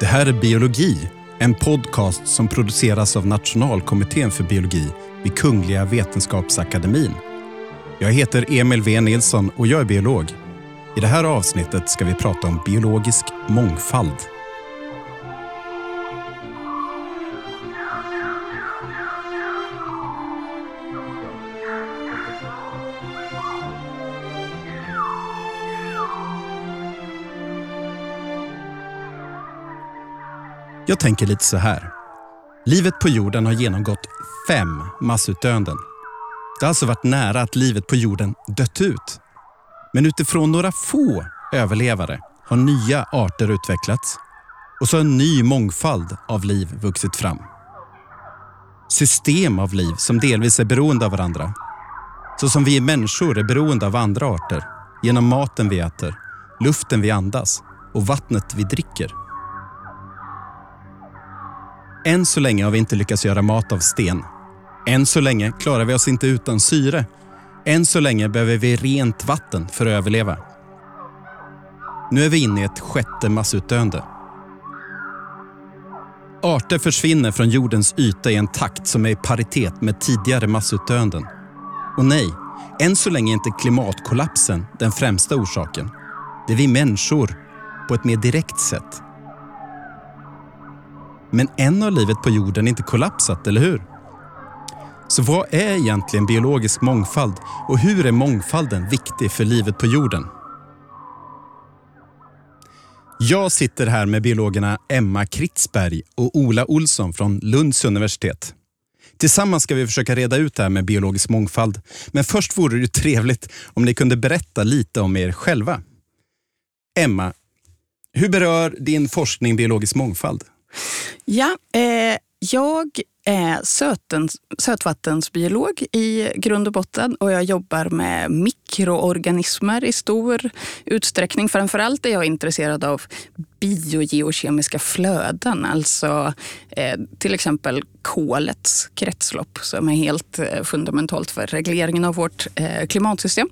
Det här är Biologi, en podcast som produceras av Nationalkommittén för biologi vid Kungliga Vetenskapsakademin. Jag heter Emil V Nilsson och jag är biolog. I det här avsnittet ska vi prata om biologisk mångfald. Jag tänker lite så här. Livet på jorden har genomgått fem massutdöenden. Det har alltså varit nära att livet på jorden dött ut. Men utifrån några få överlevare har nya arter utvecklats och så har en ny mångfald av liv vuxit fram. System av liv som delvis är beroende av varandra. Så som vi människor är beroende av andra arter genom maten vi äter, luften vi andas och vattnet vi dricker. Än så länge har vi inte lyckats göra mat av sten. Än så länge klarar vi oss inte utan syre. Än så länge behöver vi rent vatten för att överleva. Nu är vi inne i ett sjätte massutdöende. Arter försvinner från jordens yta i en takt som är i paritet med tidigare massutdöenden. Och nej, än så länge är inte klimatkollapsen den främsta orsaken. Det är vi människor på ett mer direkt sätt. Men än har livet på jorden inte kollapsat, eller hur? Så vad är egentligen biologisk mångfald och hur är mångfalden viktig för livet på jorden? Jag sitter här med biologerna Emma Kritzberg och Ola Olsson från Lunds universitet. Tillsammans ska vi försöka reda ut det här med biologisk mångfald. Men först vore det trevligt om ni kunde berätta lite om er själva. Emma, hur berör din forskning biologisk mångfald? Ja, eh, jag är sötens, sötvattensbiolog i grund och botten och jag jobbar med mikroorganismer i stor utsträckning. Framförallt är jag intresserad av biogeokemiska flöden, alltså eh, till exempel kolets kretslopp som är helt eh, fundamentalt för regleringen av vårt eh, klimatsystem.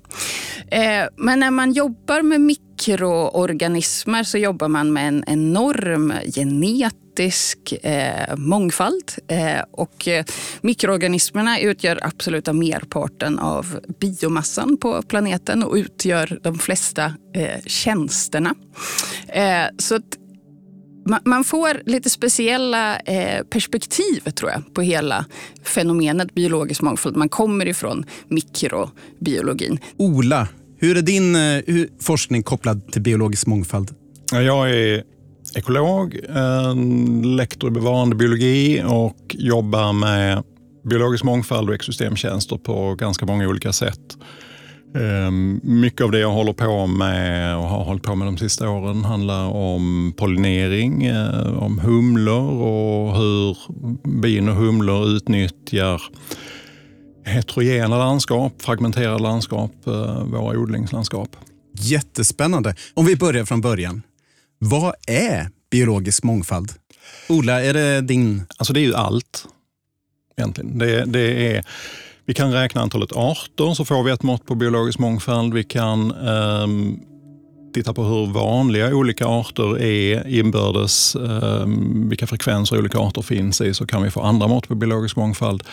Eh, men när man jobbar med mikroorganismer så jobbar man med en enorm genetisk eh, mångfald eh, och eh, mikroorganismerna utgör absoluta merparten av biomassan på planeten och utgör de flesta eh, tjänsterna. så så att man får lite speciella eh, perspektiv tror jag på hela fenomenet biologisk mångfald. Man kommer ifrån mikrobiologin. Ola, hur är din eh, hur, forskning kopplad till biologisk mångfald? Jag är ekolog, lektor i bevarandebiologi och jobbar med biologisk mångfald och ekosystemtjänster på ganska många olika sätt. Ehm, mycket av det jag håller på med och har hållit på med de sista åren handlar om pollinering, eh, om humlor och hur bin och humlor utnyttjar heterogena landskap, fragmenterade landskap, eh, våra odlingslandskap. Jättespännande. Om vi börjar från början. Vad är biologisk mångfald? Ola, är det din... Alltså det är ju allt egentligen. Det, det är vi kan räkna antalet arter så får vi ett mått på biologisk mångfald. Vi kan eh, titta på hur vanliga olika arter är inbördes, eh, vilka frekvenser olika arter finns i, så kan vi få andra mått på biologisk mångfald.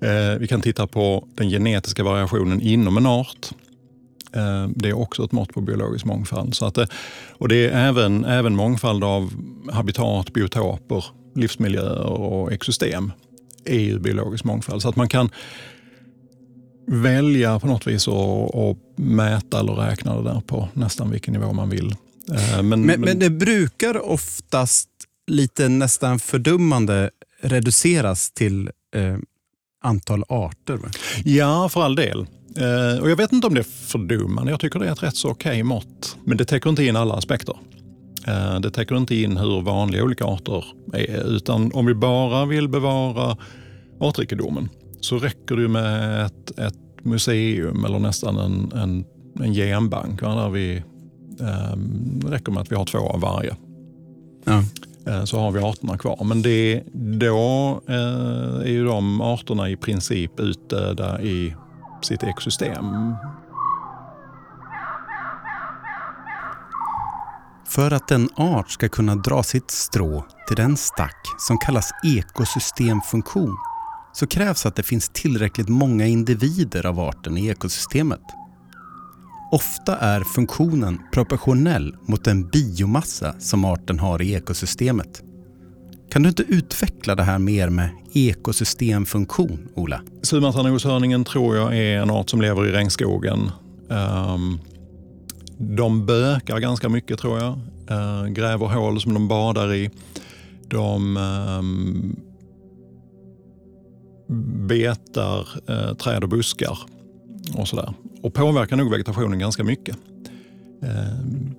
Eh, vi kan titta på den genetiska variationen inom en art. Ehm, det är också ett mått på biologisk mångfald. Så att det, och det är även, även mångfald av habitat, biotoper, livsmiljöer och ekosystem är ju biologisk mångfald. Så att man kan välja på något vis att mäta eller räkna det där på nästan vilken nivå man vill. Eh, men, men, men det brukar oftast lite nästan fördummande reduceras till eh, antal arter? Va? Ja, för all del. Eh, och Jag vet inte om det är fördummande. Jag tycker det är ett rätt så okej okay mått. Men det täcker inte in alla aspekter. Eh, det täcker inte in hur vanliga olika arter är. Utan om vi bara vill bevara artrikedomen så räcker det med ett, ett museum eller nästan en, en, en genbank. Där vi, eh, det räcker med att vi har två av varje. Ja. Eh, så har vi arterna kvar. Men det, då eh, är ju de arterna i princip utdöda i sitt ekosystem. För att en art ska kunna dra sitt strå till den stack som kallas ekosystemfunktion så krävs att det finns tillräckligt många individer av arten i ekosystemet. Ofta är funktionen proportionell mot den biomassa som arten har i ekosystemet. Kan du inte utveckla det här mer med ekosystemfunktion, Ola? Sumatranoshörningen tror jag är en art som lever i regnskogen. Ehm, de bökar ganska mycket tror jag. Ehm, gräver hål som de badar i. De ehm, betar eh, träd och buskar och sådär. Och påverkar nog vegetationen ganska mycket. Ehm,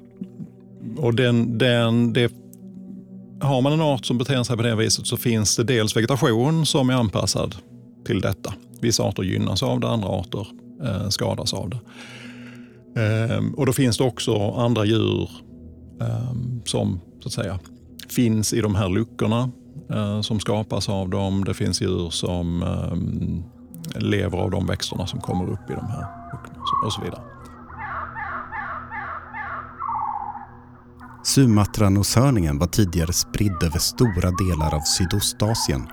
och den, den, det, har man en art som beter sig på det viset så finns det dels vegetation som är anpassad till detta. Vissa arter gynnas av det, andra arter eh, skadas av det. Ehm, och då finns det också andra djur eh, som så att säga finns i de här luckorna eh, som skapas av dem. Det finns djur som ehm, lever av de växterna som kommer upp i de här och så vidare. Sumatranoshörningen var tidigare spridd över stora delar av Sydostasien.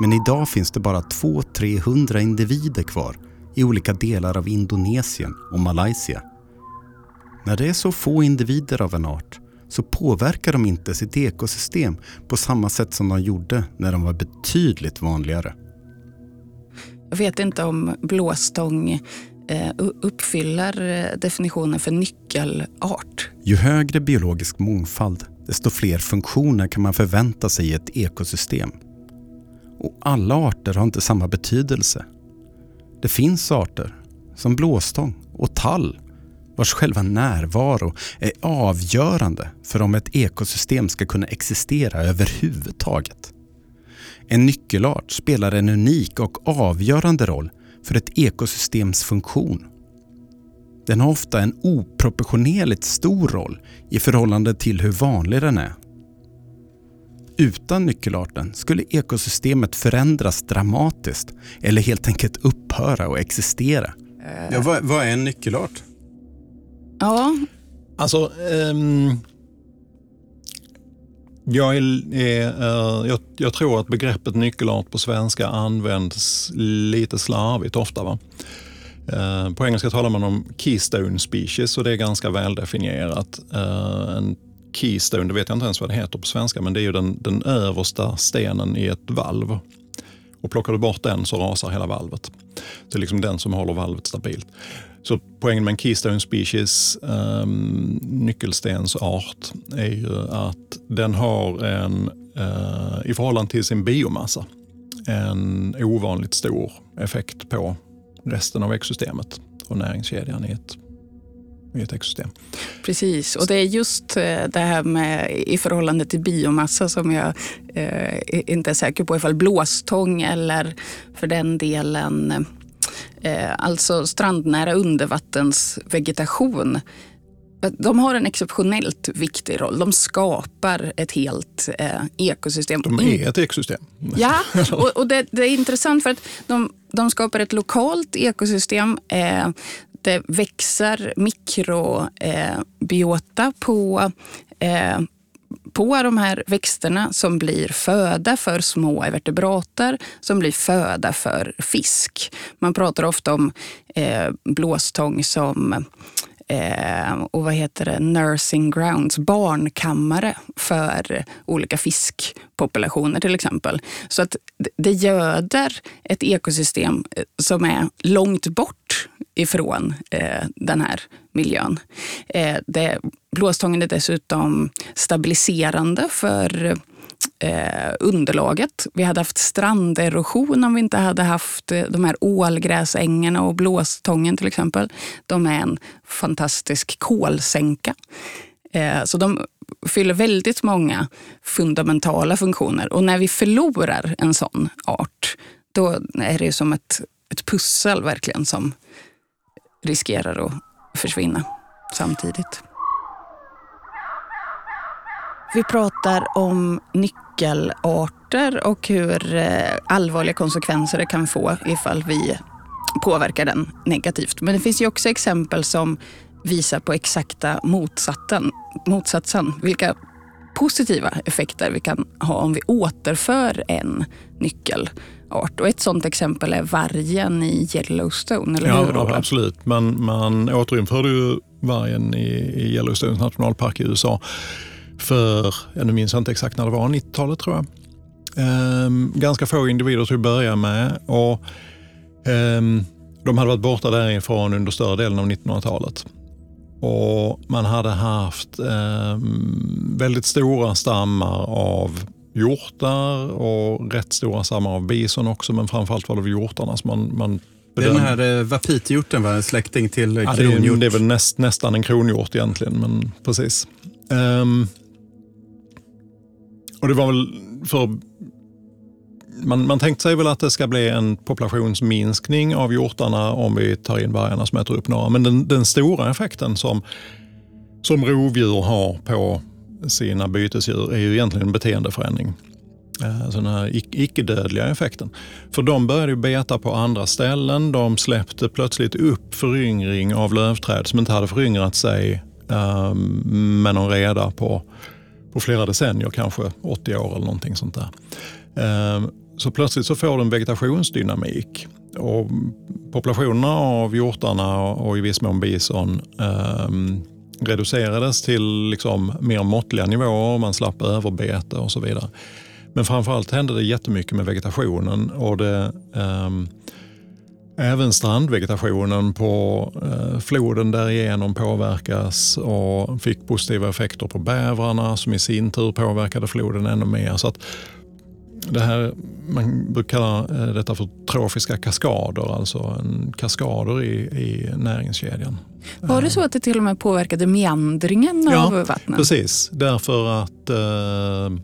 Men idag finns det bara 200-300 individer kvar i olika delar av Indonesien och Malaysia. När det är så få individer av en art så påverkar de inte sitt ekosystem på samma sätt som de gjorde när de var betydligt vanligare. Jag vet inte om blåstång Eh, uppfyller eh, definitionen för nyckelart. Ju högre biologisk mångfald, desto fler funktioner kan man förvänta sig i ett ekosystem. Och alla arter har inte samma betydelse. Det finns arter, som blåstång och tall, vars själva närvaro är avgörande för om ett ekosystem ska kunna existera överhuvudtaget. En nyckelart spelar en unik och avgörande roll för ett ekosystems funktion. Den har ofta en oproportionerligt stor roll i förhållande till hur vanlig den är. Utan nyckelarten skulle ekosystemet förändras dramatiskt eller helt enkelt upphöra att existera. Ja, vad, vad är en nyckelart? Ja. Alltså, um, jag, är, är, jag, jag, tror att begreppet nyckelart på svenska används lite slarvigt ofta. Va? Eh, på engelska talar man om keystone species och det är ganska väldefinierat. En keystone, det vet jag inte ens vad det heter på svenska, men det är ju den, den översta stenen i ett valv. Och plockar du bort den så rasar hela valvet. Det är liksom den som håller valvet stabilt. Så poängen med en keystone species, ehm, um, nyckelstensart, är ju att den har en, uh, i förhållande till sin biomassa, en ovanligt stor effekt på resten av ekosystemet och näringskedjan i ett, i ett ekosystem. Precis, och det är just eh, det här med i förhållande till biomassa som jag eh, inte är säker på ifall blåstång eller för den delen Eh, alltså strandnära undervattensvegetation. De har en exceptionellt viktig roll. De skapar ett helt eh, ekosystem. De är ett ekosystem. Ja, och, och det, det, är intressant för att de, de skapar ett lokalt ekosystem. Eh, det växer mikrobiota eh, på eh, på de här växterna som blir föda för små vertebrater som blir föda för fisk. Man pratar ofta om eh, blåstång som eh, och vad heter det, nursing grounds, barnkammare för olika fiskpopulationer till exempel. Så att det göder ett ekosystem eh, som är långt bort ifrån eh, den här miljön. Eh, det, blåstången är dessutom stabiliserande för eh, underlaget. Vi hade haft stranderosion om vi inte hade haft eh, de här ålgräsängarna och blåstången till exempel. De är en fantastisk kolsänka. Eh, så de fyller väldigt många fundamentala funktioner. Och när vi förlorar en sån art, då är det som ett, ett pussel verkligen som riskerar att försvinna samtidigt. Vi pratar om nyckelarter och hur eh, allvarliga konsekvenser det kan få ifall vi påverkar den negativt. Men det finns ju också exempel som visar på exakta motsatsen, motsatsen vilka positiva effekter vi kan ha om vi återför en nyckel nyckelart. Och ett sådant exempel är vargen i Yellowstone, eller hur? Ja, absolut. Man, man återinförde ju vargen i, i Yellowstone nationalpark i USA för, jag minns inte exakt när det var, 90-talet tror jag. Ehm, ganska få individer till att börja med. Och, ehm, de hade varit borta därifrån under större delen av 1900-talet. Och Man hade haft eh, väldigt stora stammar av hjortar och rätt stora stammar av bison också, men framförallt var det hjortarna som man, man. Den här eh, vapithjorten var en släkting till ja, kronhjort? Det är, väl näst, nästan en kronhjort egentligen, men precis. Um, och det var väl för man, man tänkte sig väl att det ska bli en populationsminskning av hjortarna om vi tar in vargarna som äter upp några. Men den, den stora effekten som, som rovdjur har på sina bytesdjur är ju egentligen en beteendeförändring. Eh, alltså den här icke-dödliga effekten. För de började beta på andra ställen. De släppte plötsligt upp föryngring av lövträd som inte hade föryngrat sig um, med någon reda på, på flera decennier, kanske 80 år eller någonting sånt där. Um, så plötsligt så får du en vegetationsdynamik. Och populationerna av hjortarna och i viss mån bison ehm, reducerades till liksom mer måttliga nivåer. Man slapp överbete och så vidare. Men framförallt hände det jättemycket med vegetationen. och det, eh, Även strandvegetationen på eh, floden därigenom påverkas och fick positiva effekter på bävrarna som i sin tur påverkade floden ännu mer. Så att det här, man brukar kalla eh, detta för trofiska kaskader, alltså en kaskader i, i näringskedjan. Var det så att det till och med påverkade meandringen ja, av vattnet? Ja, precis. Därför att eh,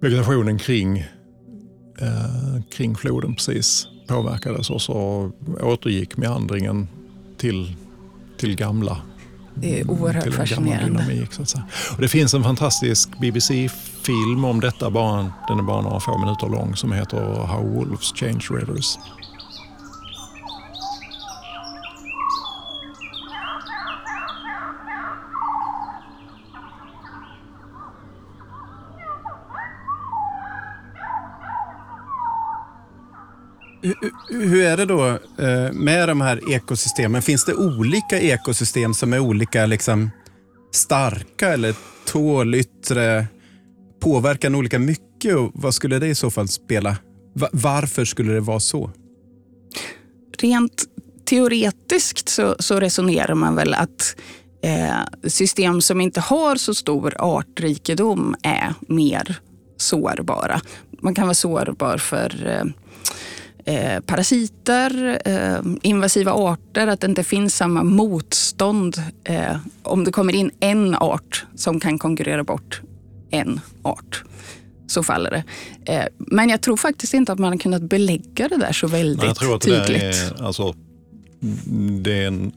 vegetationen kring, eh, kring floden precis påverkades och så återgick meandringen till, till gamla det är oerhört fascinerande. Dynamik, så att säga. Och det finns en fantastisk film om detta, bara, den är bara några få minuter lång, som heter How Wolves Change Rivers. Hur är det då eh, med de här ekosystemen? Finns det olika ekosystem som är olika liksom, starka eller tål yttre påverkan olika mycket? Och vad skulle det i så fall spela? Varför skulle det vara så? Rent teoretiskt så, så resonerar man väl att eh, system som inte har så stor artrikedom är mer sårbara. Man kan vara sårbar för eh, eh, parasiter, eh, invasiva arter, att det inte finns samma motstånd eh, om det kommer in en art som kan konkurrera bort en art. Så faller det. Eh, men jag tror faktiskt inte att man har kunnat belägga det där så väldigt. Jag tror att det tydligt. Är, alltså, det är en,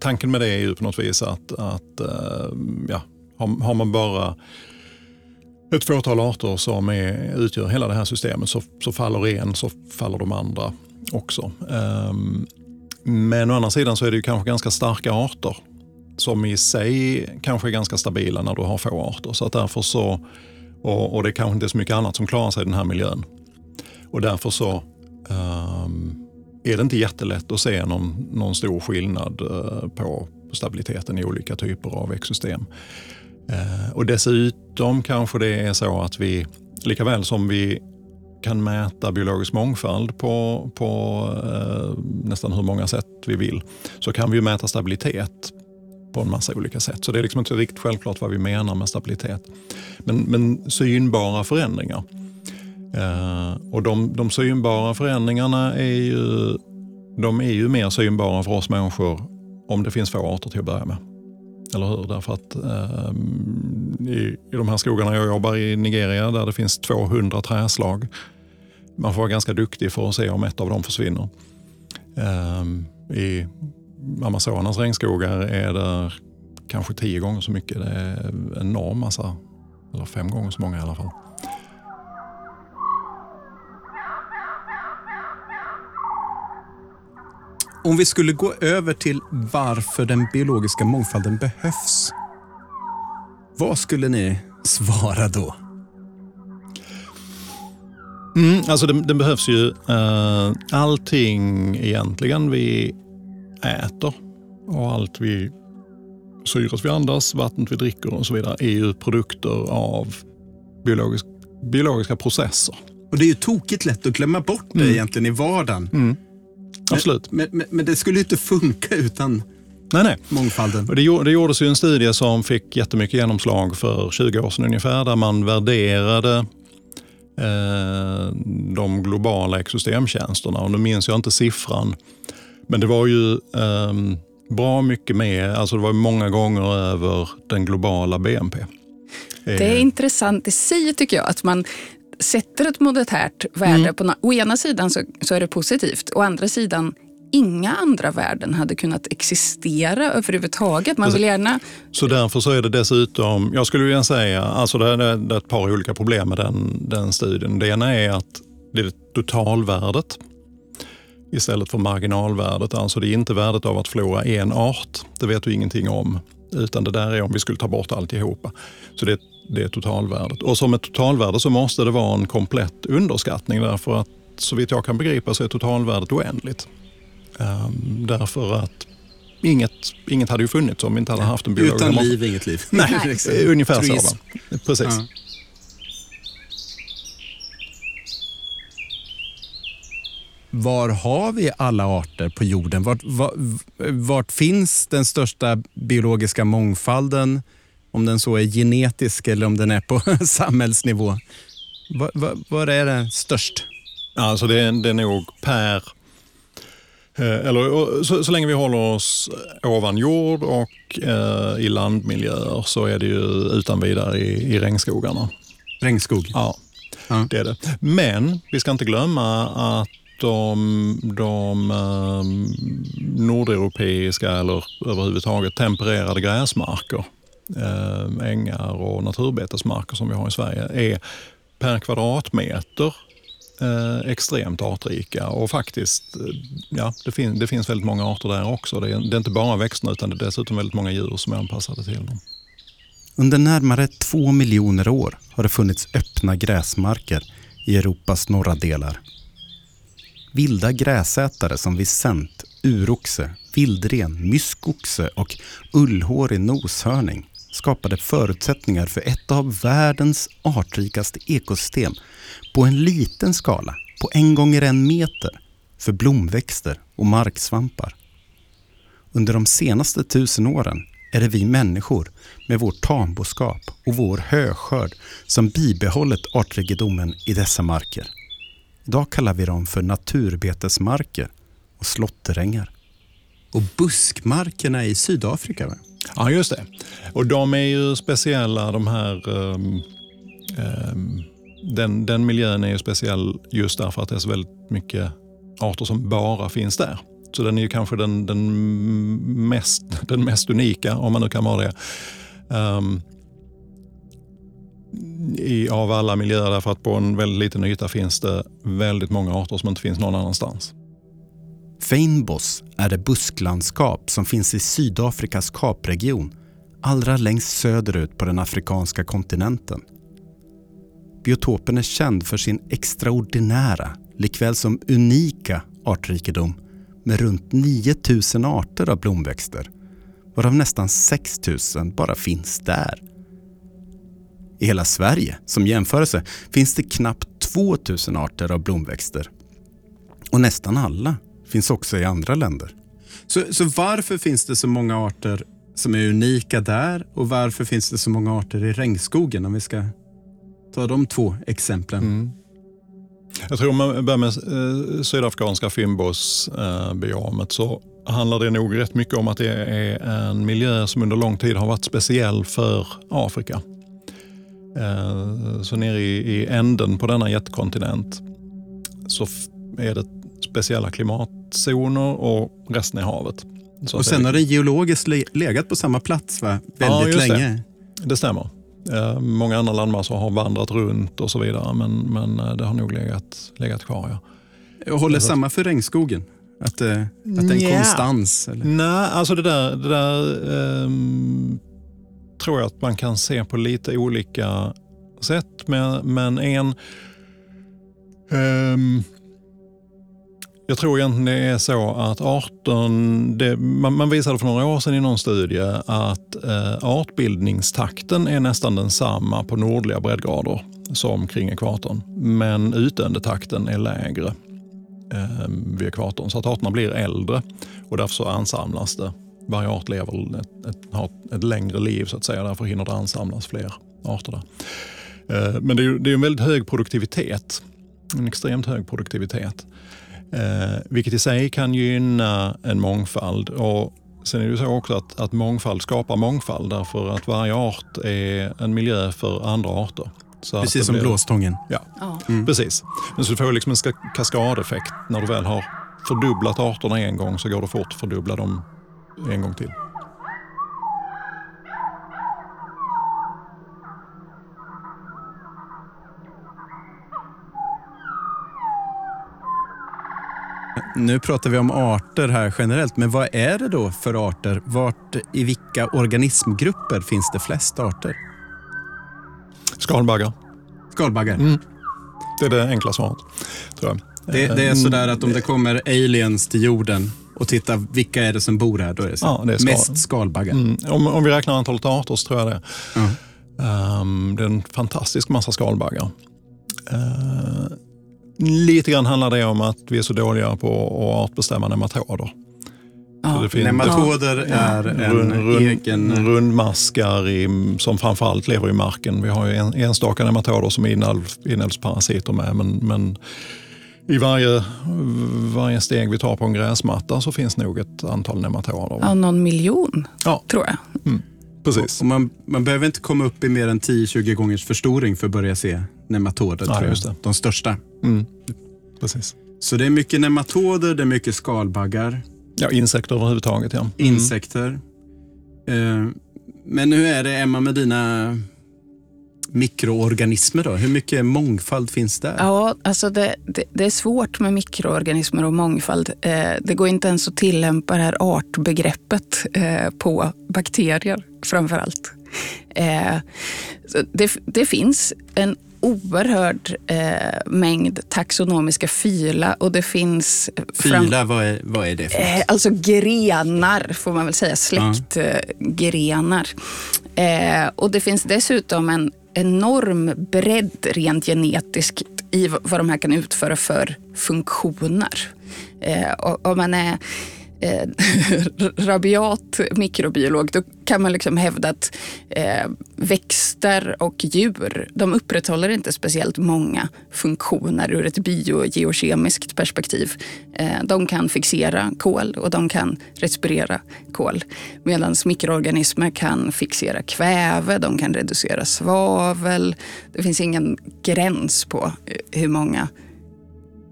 tanken med det är ju på något vis att, att eh, ja, har, man bara ett fåtal arter som är, utgör hela det här systemet så, så faller en så faller de andra också. Um, men å andra sidan så är det ju kanske ganska starka arter som i sig kanske är ganska stabila när du har få arter. Så att därför så, och, och det är kanske inte är så mycket annat som klarar sig i den här miljön. Och därför så um, är det inte jättelätt att se någon, någon stor skillnad uh, på stabiliteten i olika typer av ekosystem. Uh, och dessutom kanske det är så att vi, lika väl som vi kan mäta biologisk mångfald på, på eh, nästan hur många sätt vi vill, så kan vi mäta stabilitet på en massa olika sätt. Så det är liksom inte riktigt självklart vad vi menar med stabilitet. Men, men synbara förändringar. Eh, och de, de synbara förändringarna är ju, de är ju mer synbara för oss människor om det finns få arter till att börja med. Eller hur? Därför att eh, i, i de här skogarna jag jobbar i Nigeria där det finns 200 träslag. Man får vara ganska duktig för att se om ett av dem försvinner. Eh, I Amazonas regnskogar är det kanske tio gånger så mycket. Det är en enorm massa, eller fem gånger så många i alla fall. Om vi skulle gå över till varför den biologiska mångfalden behövs. Vad skulle ni svara då? Mm, alltså det, det behövs ju uh, allting egentligen vi äter och allt vi syret vi andas, vattnet vi dricker och så vidare är ju produkter av biologisk, biologiska processer. Och Det är ju tokigt lätt att glömma bort det Mm. egentligen i vardagen. Mm. Absolut. Men, men, men det skulle ju inte funka utan Nej, nej. mångfalden. Och det, det gjordes ju en studie som fick jättemycket genomslag för 20 år sedan ungefär, där man värderade eh, de globala ekosystemtjänsterna. Och nu minns jag inte siffran, men det var ju ehm, bra mycket mer, alltså det var många gånger över den globala BNP. Det är Eh, intressant i sig tycker jag att man sätter ett monetärt värde Mm. på... Å ena sidan så, så är det positivt, å andra sidan inga andra värden hade kunnat existera överhuvudtaget. Man vill gärna... Så därför så är det dessutom, jag skulle vilja säga, alltså det, det, det är ett par olika problem med den, den studien. Det ena är att det är totalvärdet istället för marginalvärdet. Alltså det är inte värdet av att förlora en art, det vet du ingenting om. Utan det där är om vi skulle ta bort alltihopa. Så det, det är totalvärdet. Och som ett totalvärde så måste det vara en komplett underskattning därför att så vitt jag kan begripa så är totalvärdet oändligt. Ehm, därför att inget, inget hade ju funnits om vi inte hade haft en biologisk Utan liv, inget liv. Nej. Liksom. Eh, Ungefär så. Truism. Va? Precis. Ja. Var har vi alla arter på jorden? Vart, vart, vart finns den största biologiska mångfalden? Om den så är genetisk eller om den är på samhällsnivå. Var, var, var är det störst? Alltså det, det är nog per... eh, Eller, så, så länge vi håller oss ovan jord och eh, i landmiljöer så är det ju utan vidare i, i regnskogarna. Regnskog. Ja, Ja. det är det. Men vi ska inte glömma att de, de eh, nordeuropeiska eller överhuvudtaget tempererade gräsmarker, eh, ängar och naturbetesmarker som vi har i Sverige är per kvadratmeter eh, extremt artrika och faktiskt, eh, ja, det, fin- det finns väldigt många arter där också. Det är, det är inte bara växterna utan det är dessutom väldigt många djur som är anpassade till dem. Under närmare två miljoner år har det funnits öppna gräsmarker i Europas norra delar. Vilda gräsätare som visent, uroxe, vildren, myskoxe och ullhårig noshörning skapade förutsättningar för ett av världens artrikaste ekosystem på en liten skala på en gånger en meter för blomväxter och marksvampar. Under de senaste tusen åren är det vi människor med vår tamboskap och vår höskörd som bibehållit artrikedomen i dessa marker. Idag kallar vi dem för naturbetesmarker och slåtterängar. Och buskmarkerna i Sydafrika, va? Ja, just det. Och de är ju speciella, de här... Um, um, den, den miljön är ju speciell just därför att det är så väldigt mycket arter som bara finns där. Så den är ju kanske den, den, mest, den mest unika, om man nu kan vara det, Um, i, av alla miljöer. Därför att på en väldigt liten yta finns det väldigt många arter som inte finns någon annanstans. Fynbos är det busklandskap som finns i Sydafrikas kapregion, allra längst söderut på den afrikanska kontinenten. Biotopen är känd för sin extraordinära, likväl som unika artrikedom med runt 9000 arter av blomväxter, varav nästan 6000 bara finns där. I hela Sverige, som jämförelse, finns det knappt 2000 arter av blomväxter. Och nästan alla finns också i andra länder. Så, så varför finns det så många arter som är unika där och varför finns det så många arter i regnskogen om vi ska ta de två exemplen? Mm. Jag tror om man börjar med eh, sydafrikanska Fimbos-biomet så handlar det nog rätt mycket om att det är en miljö som under lång tid har varit speciell för Afrika. Eh, så nere i, i änden på denna jättekontinent så är det speciella klimatzoner och resten är havet. Så Och sen det, har den geologiskt le- legat på samma plats va? Ja, väldigt det. länge. det stämmer. Eh, många andra landmassor har vandrat runt och så vidare men, men eh, det har nog legat, legat kvar. Ja. Och håller Det samma för regnskogen. Att, det, att det är en Nja. konstans? Eller? Nej, alltså det där, det där ehm, tror jag att man kan se på lite olika sätt. Men, men en... Um, jag tror egentligen det är så att arten, det, man, man visade för några år sedan i någon studie att eh, artbildningstakten är nästan densamma på nordliga breddgrader som kring ekvatorn. Men utdöendetakten är lägre eh, vid ekvatorn. Så att arterna blir äldre och därför så ansamlas det. Varje art lever ett, ett, har ett längre liv så att säga. Därför hinner det ansamlas fler arter där. Eh, men det är ju det är en väldigt hög produktivitet. En extremt hög produktivitet. Eh, vilket i sig kan gynna en mångfald. Och sen är det ju så också att, att mångfald skapar mångfald därför att varje art är en miljö för andra arter. Så Precis som blir- blåstången. Ja, Ja. precis. Men så du får liksom en ska- kaskadeffekt. När du väl har fördubblat arterna en gång så går det fort att fördubbla dem en gång till. Nu pratar vi om arter här generellt, men vad är det då för arter? Vart, I vilka organismgrupper finns det flest arter? Skalbaggar. Skalbaggar. Mm. Det är det enkla svaret, tror jag. Det, det är Eh, sådär att om det kommer aliens till jorden och tittar vilka är det som bor här, då är det. Ja, det är skal- mest skalbaggar. Mm. Om, om vi räknar antalet arter så tror jag det. Ja. Ehm, det är en fantastisk massa skalbaggar. Eh, lite grann handlar det om att vi är så dåliga på att artbestämma nematoder. Ja. Nematoder är en Rund, rund, egen... Rundmaskar i, som framförallt lever i marken. Vi har ju en, enstaka nematoder som är inälv, inälvsparasiter med. Men, men i varje, varje steg vi tar på en gräsmatta så finns nog ett antal nematoder. ja, någon miljon, Ja. tror jag. Precis. Och man, man behöver inte komma upp i mer än 10-20 gångers förstoring för att börja se nematoder. Ja, tror jag. just det. De största. Mm. Precis. Så det är mycket nematoder, det är mycket skalbaggar, Ja, insekter överhuvudtaget. Ja. Mm. insekter. Eh, men hur är det, Emma, med dina mikroorganismer då? Hur mycket mångfald finns där? Ja, alltså det, det, det är svårt med mikroorganismer och mångfald. Eh, det går inte ens att tillämpa det här artbegreppet eh, på bakterier framför allt. Eh, det, det finns en oerhörd eh, mängd taxonomiska fyla och det finns... fram- Fyla, vad är, vad är det för Eh, något? alltså grenar, får man väl säga. Släktgrenar. Eh, och det finns dessutom en enorm bredd rent genetiskt i vad de här kan utföra för funktioner. Eh, och och man är eh, eh, rabiat mikrobiolog, då kan man liksom hävda att eh, växter och djur, de upprätthåller inte speciellt många funktioner ur ett biogeokemiskt perspektiv. Eh, de kan fixera kol och de kan respirera kol. Medan mikroorganismer kan fixera kväve, de kan reducera svavel. Det finns ingen gräns på eh, hur många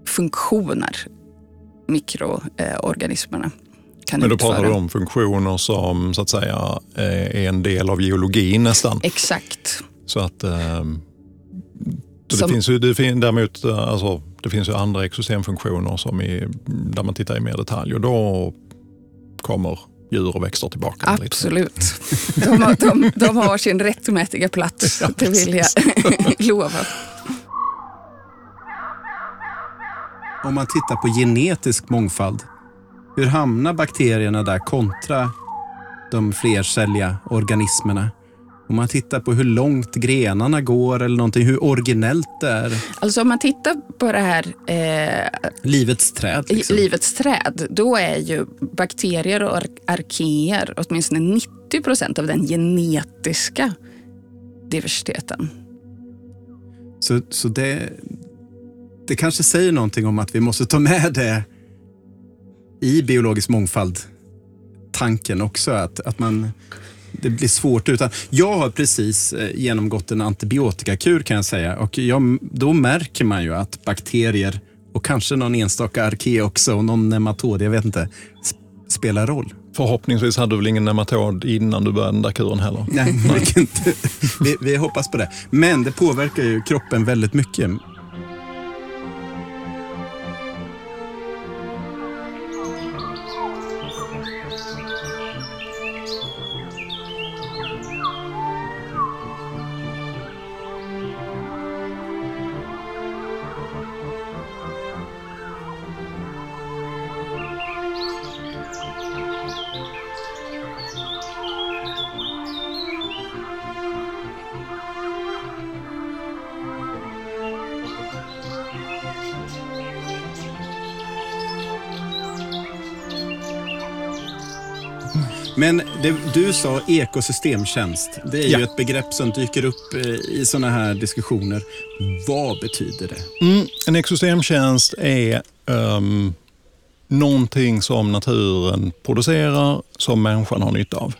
funktioner mikroorganismerna kan Men då utföra. pratar du om funktioner som så att säga eh, är en del av geologin nästan. Exakt. Så att eh, så Som- det finns ju det fin, däremot, eh, alltså, det finns ju andra ekosystemfunktioner som är, där man tittar i mer detalj och då kommer djur och växter tillbaka. Absolut. De har, de, de har sin rättmätiga plats, Ja, det vill jag lova. Om man tittar på genetisk mångfald, hur hamnar bakterierna där kontra de flercelliga organismerna? Om man tittar på hur långt grenarna går eller någonting, hur originellt det är. Alltså om man tittar på det här eh, Livets träd. Liksom. livets träd, då är ju bakterier och ar- arkeer åtminstone 90 procent av den genetiska diversiteten. Så, så det, det kanske säger någonting om att vi måste ta med det i biologisk mångfald-tanken också. Att, att man, det blir svårt utan. Jag har precis eh, genomgått en antibiotikakur kan jag säga och jag, då märker man ju att bakterier och kanske någon enstaka arke också och någon nematod, jag vet inte, sp- spelar roll. Förhoppningsvis hade du väl ingen nematod innan du började den där kuren heller. Nej, inte, vi, vi hoppas på det. Men det påverkar ju kroppen väldigt mycket. Men det, du sa ekosystemtjänst. Det är Ja. ju ett begrepp som dyker upp eh, i sådana här diskussioner. Vad betyder det? Mm, en ekosystemtjänst är um, någonting som naturen producerar som människan har nytta av.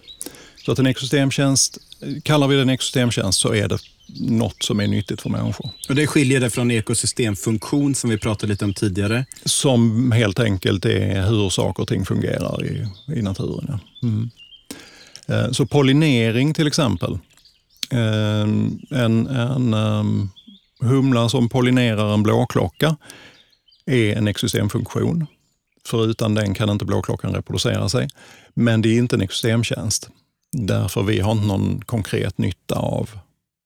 Så att en ekosystemtjänst, kallar vi det en ekosystemtjänst så är det något som är nyttigt för människor. Och det skiljer det från ekosystemfunktion som vi pratade lite om tidigare. Som helt enkelt är hur saker och ting fungerar i, i naturen. Ja. Mm. Eh, Så pollinering till exempel. Eh, En, en ehm, humla som pollinerar en blåklocka är en ekosystemfunktion. För utan den kan inte blåklockan reproducera sig. Men det är inte en ekosystemtjänst. Därför vi har inte någon konkret nytta av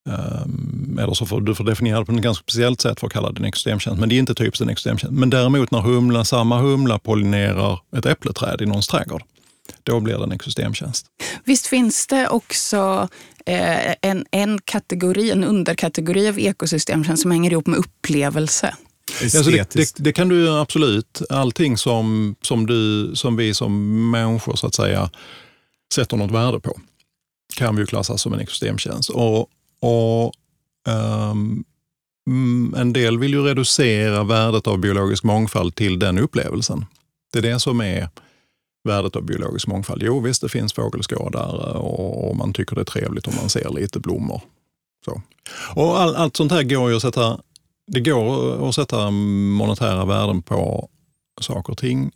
Um, eller så får du får definiera det på ett ganska speciellt sätt för att kalla det en ekosystemtjänst. Men det är inte typiskt en ekosystemtjänst. Men däremot när humla, samma humla pollinerar ett äppleträd i någons trädgård, då blir det en ekosystemtjänst. Visst finns det också eh, en, en kategori, en underkategori av ekosystemtjänst som hänger ihop med upplevelse? Alltså det, det, det kan du absolut. Allting som, som, du, som vi som människor så att säga sätter något värde på kan vi ju klassa som en ekosystemtjänst. Och, och, um, en del vill ju reducera värdet av biologisk mångfald till den upplevelsen. Det är det som är värdet av biologisk mångfald. Jo visst, det finns fågelskådare och, och man tycker det är trevligt om man ser lite blommor. Så. Och all, allt sånt här går ju att sätta det går att sätta monetära värden på saker och ting,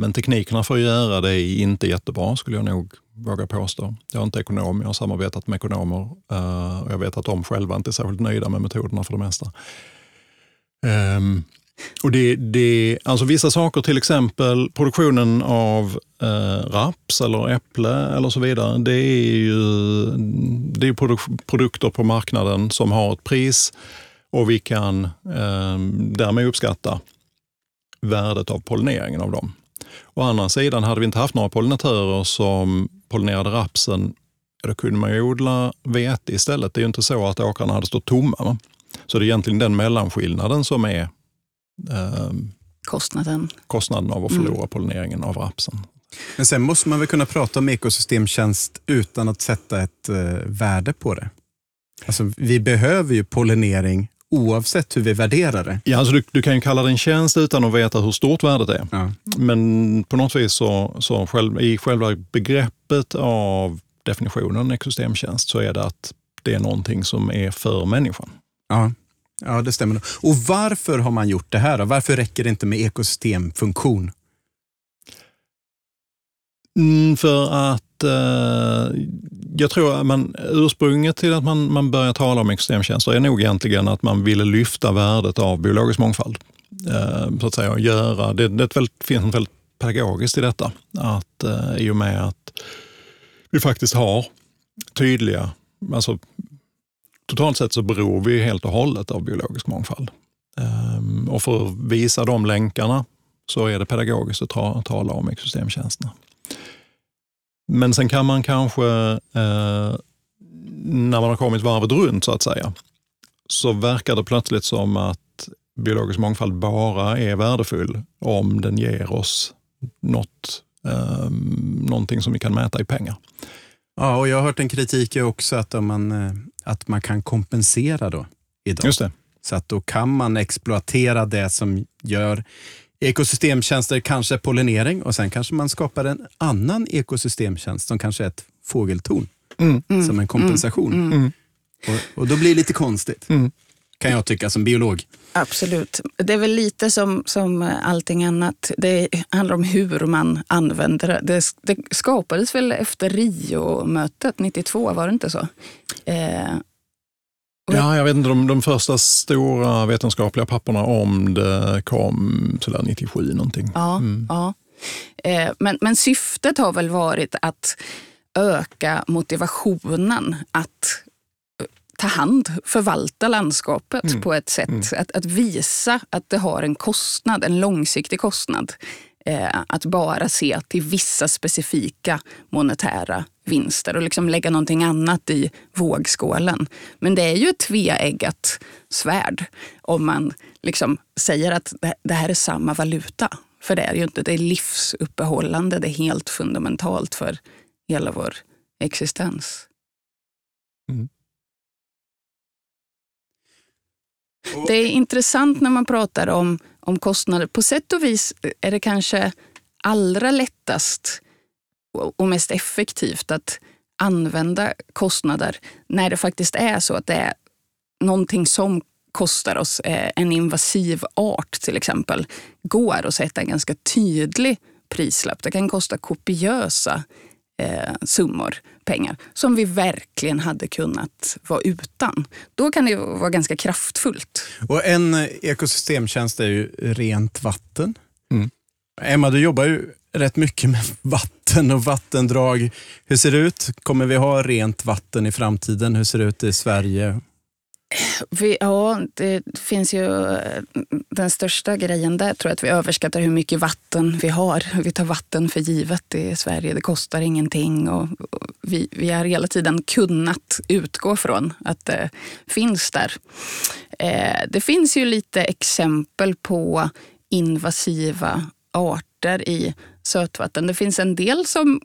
men teknikerna för att göra det är inte jättebra, skulle jag nog våga påstå. Jag är inte ekonom, jag har samarbetat med ekonomer eh, och jag vet att de själva inte är särskilt nöjda med metoderna för det mesta. Ehm, och det, det, alltså vissa saker, till exempel produktionen av eh, raps eller äpple eller så vidare, det är ju det är produk- produkter på marknaden som har ett pris och vi kan eh, därmed uppskatta värdet av pollineringen av dem. Å andra sidan, hade vi inte haft några pollinatörer som pollinerade rapsen, då kunde man ju odla vete istället. Det är ju inte så att åkrarna hade stått tomma. Va? Så det är egentligen den mellanskillnaden som är eh, Kostnaden. kostnaden av att förlora pollineringen av rapsen. Men sen måste man väl kunna prata om ekosystemtjänst utan att sätta ett eh, värde på det. Alltså, vi behöver ju pollinering oavsett hur vi värderar det. Ja, alltså du, du kan ju kalla det en tjänst utan att veta hur stort värdet är. Ja. Men på något vis så, så själv, i själva begreppet av definitionen ekosystemtjänst så är det att det är någonting som är för människan. Ja. ja, det stämmer. Och varför har man gjort det här? Då? Varför räcker det inte med ekosystemfunktion? Mm, för att eh, jag tror att man, ursprunget till att man, man börjar tala om ekosystemtjänster är nog egentligen att man ville lyfta värdet av biologisk mångfald. Eh, så att säga, och göra, det, det är ett väldigt, finns något väldigt pedagogiskt i detta. Att, eh, I och med att vi faktiskt har tydliga, alltså, totalt sett så beror vi helt och hållet av biologisk mångfald. Eh, och för att visa de länkarna så är det pedagogiskt att ta, tala om ekosystemtjänsterna. Men sen kan man kanske, eh, när man har kommit varvet runt så att säga, så verkar det plötsligt som att biologisk mångfald bara är värdefull om den ger oss något, eh, någonting som vi kan mäta i pengar. Ja, och jag har hört en kritik också att, man, eh, att man kan kompensera då idag. Just det. Så att då kan man exploatera det som gör ekosystemtjänster, kanske pollinering och sen kanske man skapar en annan ekosystemtjänst som kanske är ett fågeltorn Mm. som en kompensation. Mm. Och, och då blir det lite konstigt, Mm. kan jag tycka som biolog. Absolut. Det är väl lite som, som allting annat. Det handlar om hur man använder det. Det, det skapades väl efter Rio-mötet 92, var det inte så? Eh, Ja, jag vet inte, de, de första stora vetenskapliga papperna om det kom sådär 97 någonting. ja, Mm. ja. Eh, men, men syftet har väl varit att öka motivationen att eh, ta hand, förvalta landskapet Mm. på ett sätt. Mm. Att, att visa att det har en kostnad, en långsiktig kostnad. Eh, att bara se till vissa specifika monetära vinster och liksom lägga någonting annat i vågskålen. Men det är ju ett tveeggat svärd om man liksom säger att det, här är samma valuta. För det är ju inte. Det är livsuppehållande, det är helt fundamentalt för hela vår existens. Mm. Det är intressant när man pratar om, om kostnader. På sätt och vis är det kanske allra lättast och mest effektivt att använda kostnader när det faktiskt är så att det är någonting som kostar oss. Eh, en invasiv art till exempel går att sätta en ganska tydlig prislapp. Det kan kosta kopiösa eh, summor pengar som vi verkligen hade kunnat vara utan. Då kan det vara ganska kraftfullt. Och En ekosystemtjänst är ju rent vatten. Mm. Emma, du jobbar ju rätt mycket med vatten och vattendrag. Hur ser det ut? Kommer vi ha rent vatten i framtiden? Hur ser det ut i Sverige? Vi, ja, det finns ju eh, den största grejen där tror jag att vi överskattar hur mycket vatten vi har. Vi tar vatten för givet i Sverige. Det kostar ingenting och, vi, vi har hela tiden kunnat utgå från att det finns där. Eh, det finns ju lite exempel på invasiva arter i sötvatten. Det finns en del som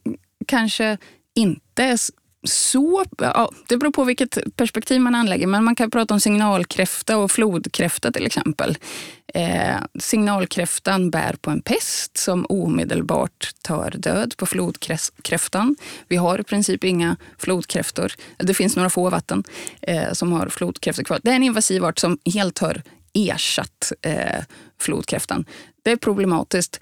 kanske inte är så... Ja, det beror på vilket perspektiv man anlägger, men man kan prata om signalkräfta och flodkräfta till exempel. Eh, signalkräftan bär på en pest som omedelbart tar död på flodkräftan. Vi har i princip inga flodkräftor. Det finns några få vatten eh, som har flodkräftor kvar. Det är en invasiv art som helt har ersatt eh, flodkräftan. Det är problematiskt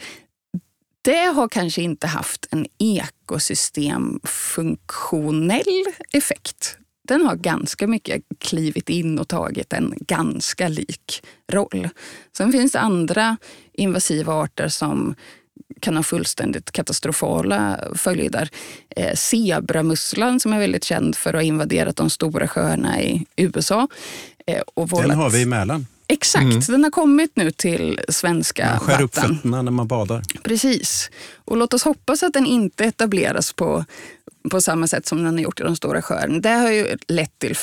det har kanske inte haft en ekosystemfunktionell effekt. Den har ganska mycket klivit in och tagit en ganska lik roll. Sen finns det andra invasiva arter som kan ha fullständigt katastrofala följder. Eh, zebramusslan som är väldigt känd för att ha invaderat de stora sjöarna i USA. Eh, och vållat... Den har vi i Mälaren. Exakt, mm. den har kommit nu till svenska man skär vatten. upp fötterna när man badar. Precis. Och låt oss hoppas att den inte etableras på, på samma sätt som den har gjort i de stora sjöarna. Det har ju lett till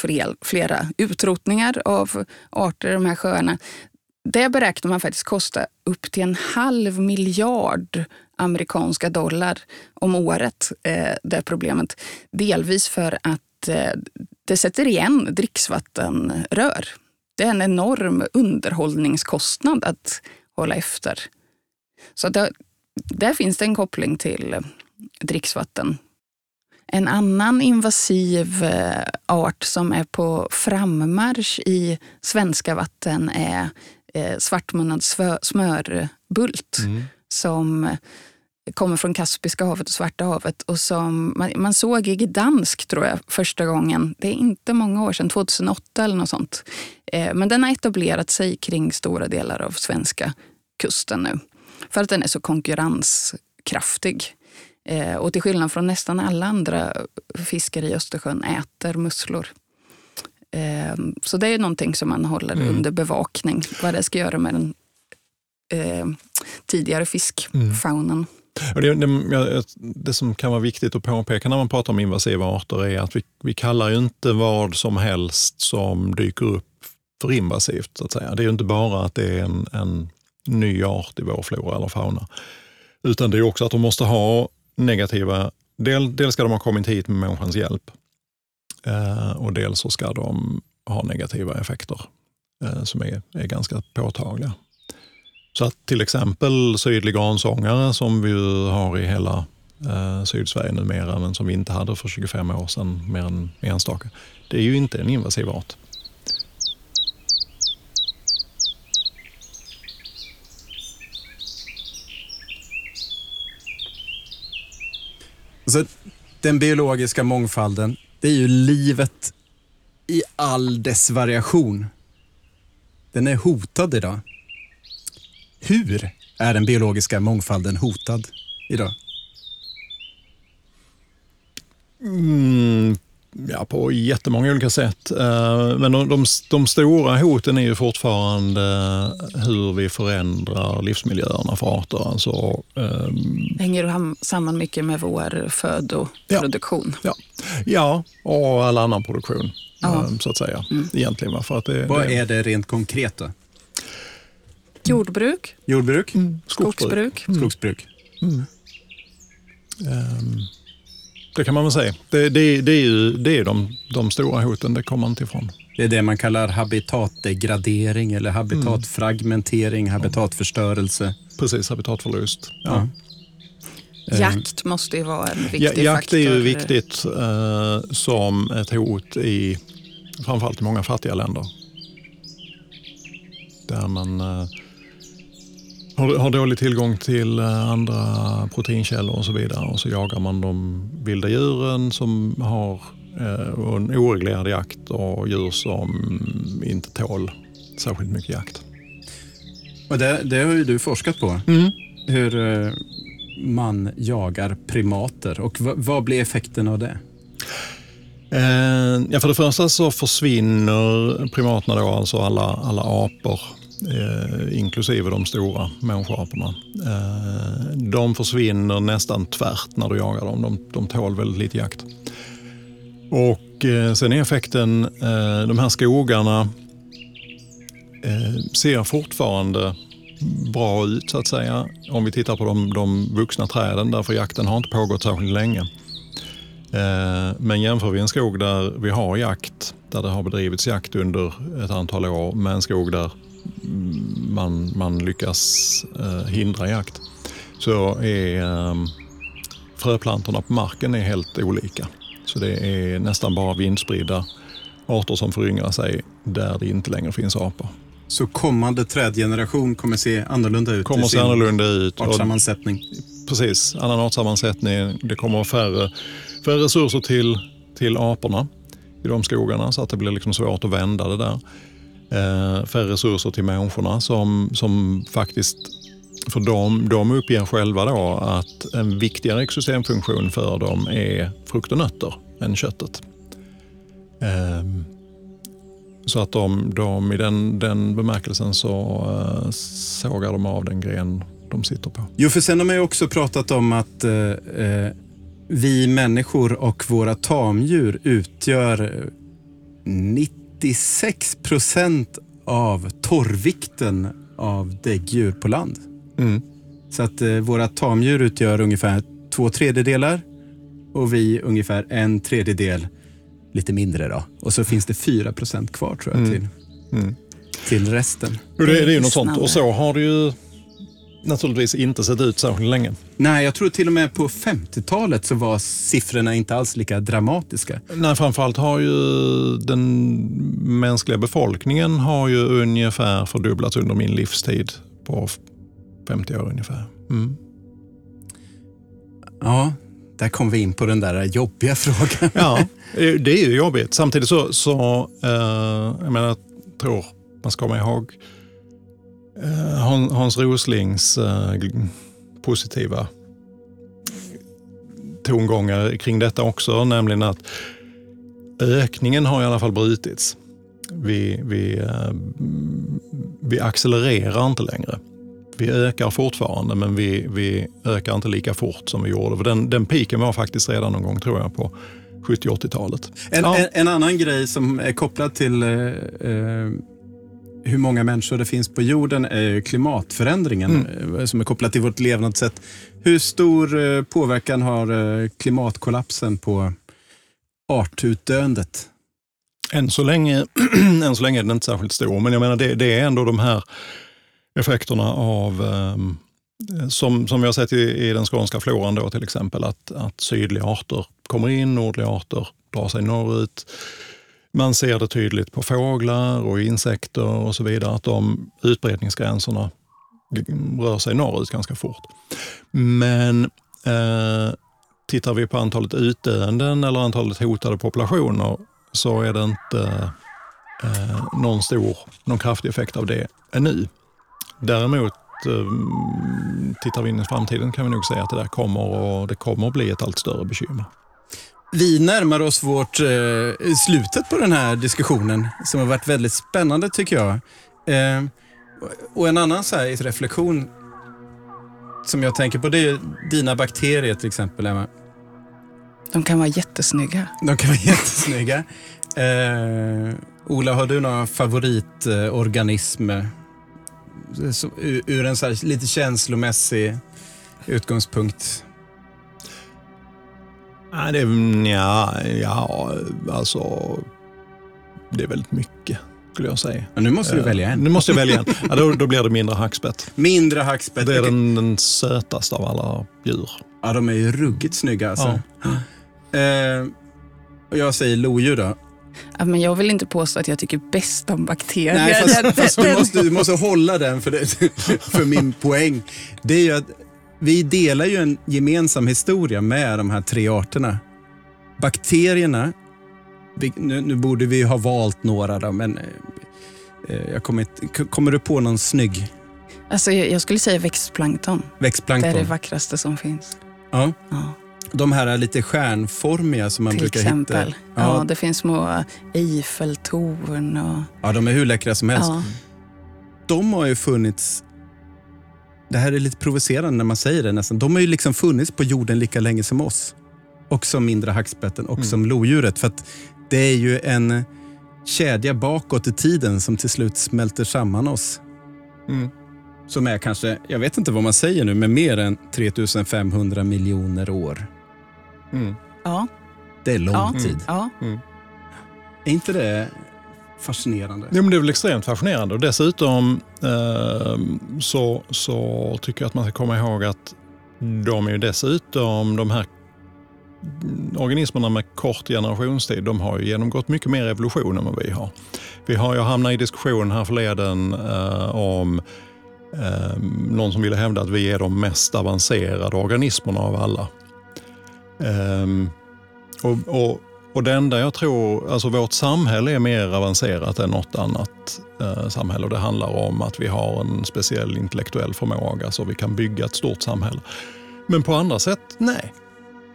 flera utrotningar av arter i de här sjöarna. Det beräknar man faktiskt kosta upp till en halv miljard amerikanska dollar om året, eh, det problemet. Delvis för att eh, det sätter igen dricksvattenrör det är en enorm underhållningskostnad att hålla efter. Så det, där finns det en koppling till dricksvatten. En annan invasiv eh, art som är på frammarsch i svenska vatten är eh, svartmunnad smörbult. Mm. Som kommer från Kaspiska havet och Svarta havet och som man, man, såg i Gdansk tror jag första gången. Det är inte många år sedan, 2008 eller något sånt. Eh, men den har etablerat sig kring stora delar av svenska kusten nu. För att den är så konkurrenskraftig. Eh, och till skillnad från nästan alla andra fiskare i Östersjön äter musslor. Eh, så det är någonting som man håller mm. under bevakning. Vad det ska göra med den eh, tidigare fiskfaunan. Mm. Det, det, det, som kan vara viktigt att påpeka när man pratar om invasiva arter är att vi, vi kallar ju inte vad som helst som dyker upp för invasivt. Så att säga. Det är ju inte bara att det är en, en ny art i vår flora eller fauna. Utan det är också att de måste ha negativa... Del, dels ska de ha kommit hit med människans hjälp eh, och dels så ska de ha negativa effekter eh, som är, är ganska påtagliga. Så att till exempel sydlig gransångare som vi har i hela eh, Sydsverige numera, men som vi inte hade för 25 år sedan, mer än enstaka. Det är ju inte en invasiv art. Alltså, den biologiska mångfalden, det är ju livet i all dess variation. Den är hotad idag. Hur är den biologiska mångfalden hotad idag? Mm, ja, på jättemånga olika sätt. Eh, men de, de, de, stora hoten är ju fortfarande hur vi förändrar livsmiljöerna för arter. Alltså, um... Hänger samman mycket med vår födoproduktion? Ja, ja. ja och all annan produktion, ja. Så att säga. Mm. Egentligen. För att det, Vad det... är det rent konkret då? Jordbruk. Jordbruk. Mm. Skogsbruk. Mm. Skogsbruk. Mm. Um. det kan man väl säga. Det, det, det är ju det är de, de stora hoten, det kommer man inte ifrån. Det är det man kallar habitatdegradering eller habitatfragmentering, habitatförstörelse. Precis, habitatförlust. Ja. Eh, Jakt måste ju vara en viktig Ja, faktor. jakt är ju viktigt eh, som ett hot i framförallt i många fattiga länder. Där man eh, har, har dålig tillgång till eh, andra proteinkällor och så vidare. Och så jagar man de vilda djuren som har eh, en oreglerad jakt och djur som inte tål särskilt mycket jakt. Och det, det har ju du forskat på. Hur eh, man jagar primater. Och v- vad blir effekten av det? Eh, ja, för det första så försvinner primaterna då, alltså alla, alla apor, eh, inklusive de stora människoaporna. Eh, de försvinner nästan tvärt när du jagar dem. De, de tål väldigt lite jakt. Och eh, sen är effekten, eh, de här skogarna eh, ser fortfarande bra ut så att säga. Om vi tittar på de, de vuxna träden, därför jakten har inte pågått särskilt länge. Eh, men jämför vi en skog där vi har jakt, där det har bedrivits jakt under ett antal år med en skog där man, man lyckas eh, hindra jakt, så är eh, fröplantorna på marken är helt olika. Så det är nästan bara vindspridda arter som föryngrar sig där det inte längre finns apor. Så kommande trädgeneration kommer se annorlunda ut kommer i se sin annorlunda ut. artsammansättning. precis, annan artsammansättning. Det kommer vara färre, färre resurser till, till aporna i de skogarna så att det blir liksom svårt att vända det där. Eh, färre resurser till människorna som, som faktiskt, för de, de uppger själva då att en viktigare ekosystemfunktion för dem är frukt och nötter än köttet. Eh, så att de, de i den, den bemärkelsen så eh, sågar de av den gren de sitter på. Jo, för sen har man ju också pratat om att eh, eh vi människor och våra tamdjur utgör 90 96 procent av torrvikten av däggdjur på land. Mm. Så att eh, våra tamdjur utgör ungefär två tredjedelar och vi ungefär en tredjedel, lite mindre då. Och så finns det 4 procent kvar tror jag Mm. till, Mm. till resten. Det, det är ju något sånt. Och så har det ju naturligtvis inte sett ut särskilt länge. Nej, jag tror till och med på 50-talet så var siffrorna inte alls lika dramatiska. Nej, framförallt har ju den mänskliga befolkningen har ju ungefär fördubblats under min livstid på f- 50 år ungefär. Mm. Ja, där kom vi in på den där jobbiga frågan. Ja, det är ju jobbigt. Samtidigt så, så eh, jag menar, tror man ska komma ihåg Hans Roslings eh, positiva tongångar kring detta också, nämligen att ökningen har i alla fall brutits. Vi, vi, eh, vi accelererar inte längre. Vi ökar fortfarande, men vi, vi ökar inte lika fort som vi gjorde. För den, den piken var faktiskt redan någon gång, tror jag, på 70-80-talet. En, Ja. en, en annan grej som är kopplad till eh, eh, hur många människor det finns på jorden är klimatförändringen eh, som är kopplad till vårt levnadssätt. Hur stor eh, påverkan har eh, klimatkollapsen på artutdöendet? Än så, länge, än så länge är den inte särskilt stor, men jag menar det, det är ändå de här effekterna av ehm, som, som vi har sett i, i den skånska floran då till exempel, att, att sydliga arter kommer in, nordliga arter drar sig norrut. Man ser det tydligt på fåglar och insekter och så vidare, att de utbredningsgränserna rör sig norrut ganska fort. Men eh, tittar vi på antalet utdöenden eller antalet hotade populationer så är det inte eh, någon stor, någon kraftig effekt av det ännu. Däremot eh, tittar vi in i framtiden kan vi nog säga att det där kommer och det kommer att bli ett allt större bekymmer. Vi närmar oss vårt eh, slutet på den här diskussionen som har varit väldigt spännande tycker jag. Eh, och en annan så här, reflektion som jag tänker på det är dina bakterier till exempel, Emma. De kan vara jättesnygga. De kan vara jättesnygga. Eh, Ola, har du några favoritorganismer? Så, ur, ur en så här lite känslomässig utgångspunkt. Nej, det är, ja, ja, alltså det är väldigt mycket skulle jag säga. Men nu måste du Eh, välja en. Nu måste jag välja en. Ja, då, då blir det mindre hackspett. Mindre hackspett. Det är den, den sötaste av alla djur. Ja, de är ju ruggigt snygga alltså. Eh, och jag säger lodjur då. Ja, men jag vill inte påstå att jag tycker bäst om bakterier. Nej, fast, fast du, måste, du måste hålla den för, det, för min poäng. Det är ju att vi delar ju en gemensam historia med de här tre arterna. Bakterierna, nu, nu borde vi ha valt några då, men eh, eh, jag kommer, inte, kommer du på någon snygg Alltså, jag skulle säga växtplankton. Det är det växtplankton? vackraste som finns. Ja. Ja, De här lite stjärnformiga som man till brukar exempel. hitta. Ja. Ja, det finns små Eiffeltorn och... ja, de är hur läckra som helst. Ja. de har ju funnits... Det här är lite provocerande när man säger det nästan. De har ju liksom funnits på jorden lika länge som oss. Och som mindre hackspetten och Mm. som lodjuret. För att det är ju en kedja bakåt i tiden som till slut smälter samman oss. Mm. Som är kanske, jag vet inte vad man säger nu, men mer än 3500 miljoner år. Mm. Ja. Det är lång Ja. tid. ja. Är inte det fascinerande? Ja, men det är väl extremt fascinerande. Och dessutom eh, så, så tycker jag att man ska komma ihåg att de är ju dessutom, de här organismerna med kort generationstid, de har ju genomgått mycket mer evolution än vad vi har. Vi har ju hamnat i diskussion här förleden eh, om eh, någon som ville hävda att vi är de mest avancerade organismerna av alla. Eh, och, och, och det enda jag tror, alltså vårt samhälle är mer avancerat än något annat eh, samhälle och det handlar om att vi har en speciell intellektuell förmåga så vi kan bygga ett stort samhälle. Men på andra sätt, nej.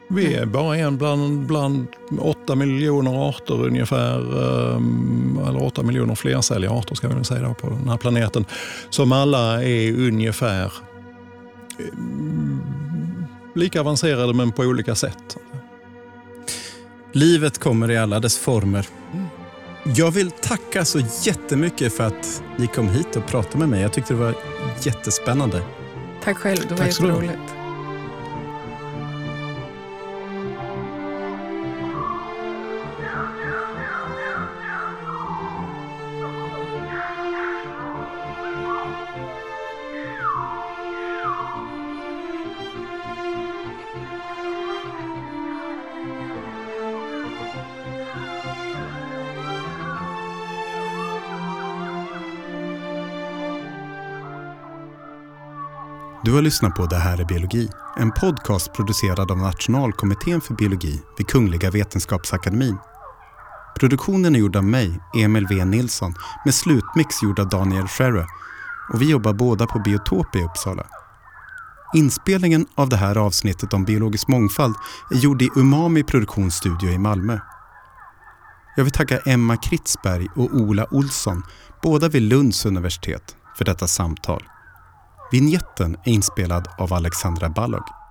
Vi är bara en bland, bland 8 miljoner arter ungefär, ehm, eller 8 miljoner flercelliga arter ska vi säga då, på den här planeten, som alla är ungefär ehm, lika avancerade men på olika sätt. Livet kommer i alla dess former. Jag vill tacka så jättemycket för att ni kom hit och pratade med mig. Jag tyckte det var jättespännande. Tack själv, det var jätteroligt. Du har lyssnat på Det här är biologi. En podcast producerad av Nationalkommittén för biologi vid Kungliga Vetenskapsakademin. Produktionen är gjord av mig, Emil V Nilsson, med slutmix gjord av Daniel Scherre och vi jobbar båda på Biotop i Uppsala. Inspelningen av det här avsnittet om biologisk mångfald är gjord i Umami produktionsstudio i Malmö. Jag vill tacka Emma Kritzberg och Ola Olsson, båda vid Lunds universitet, för detta samtal. Vignetten är inspelad av Alexandra Balog.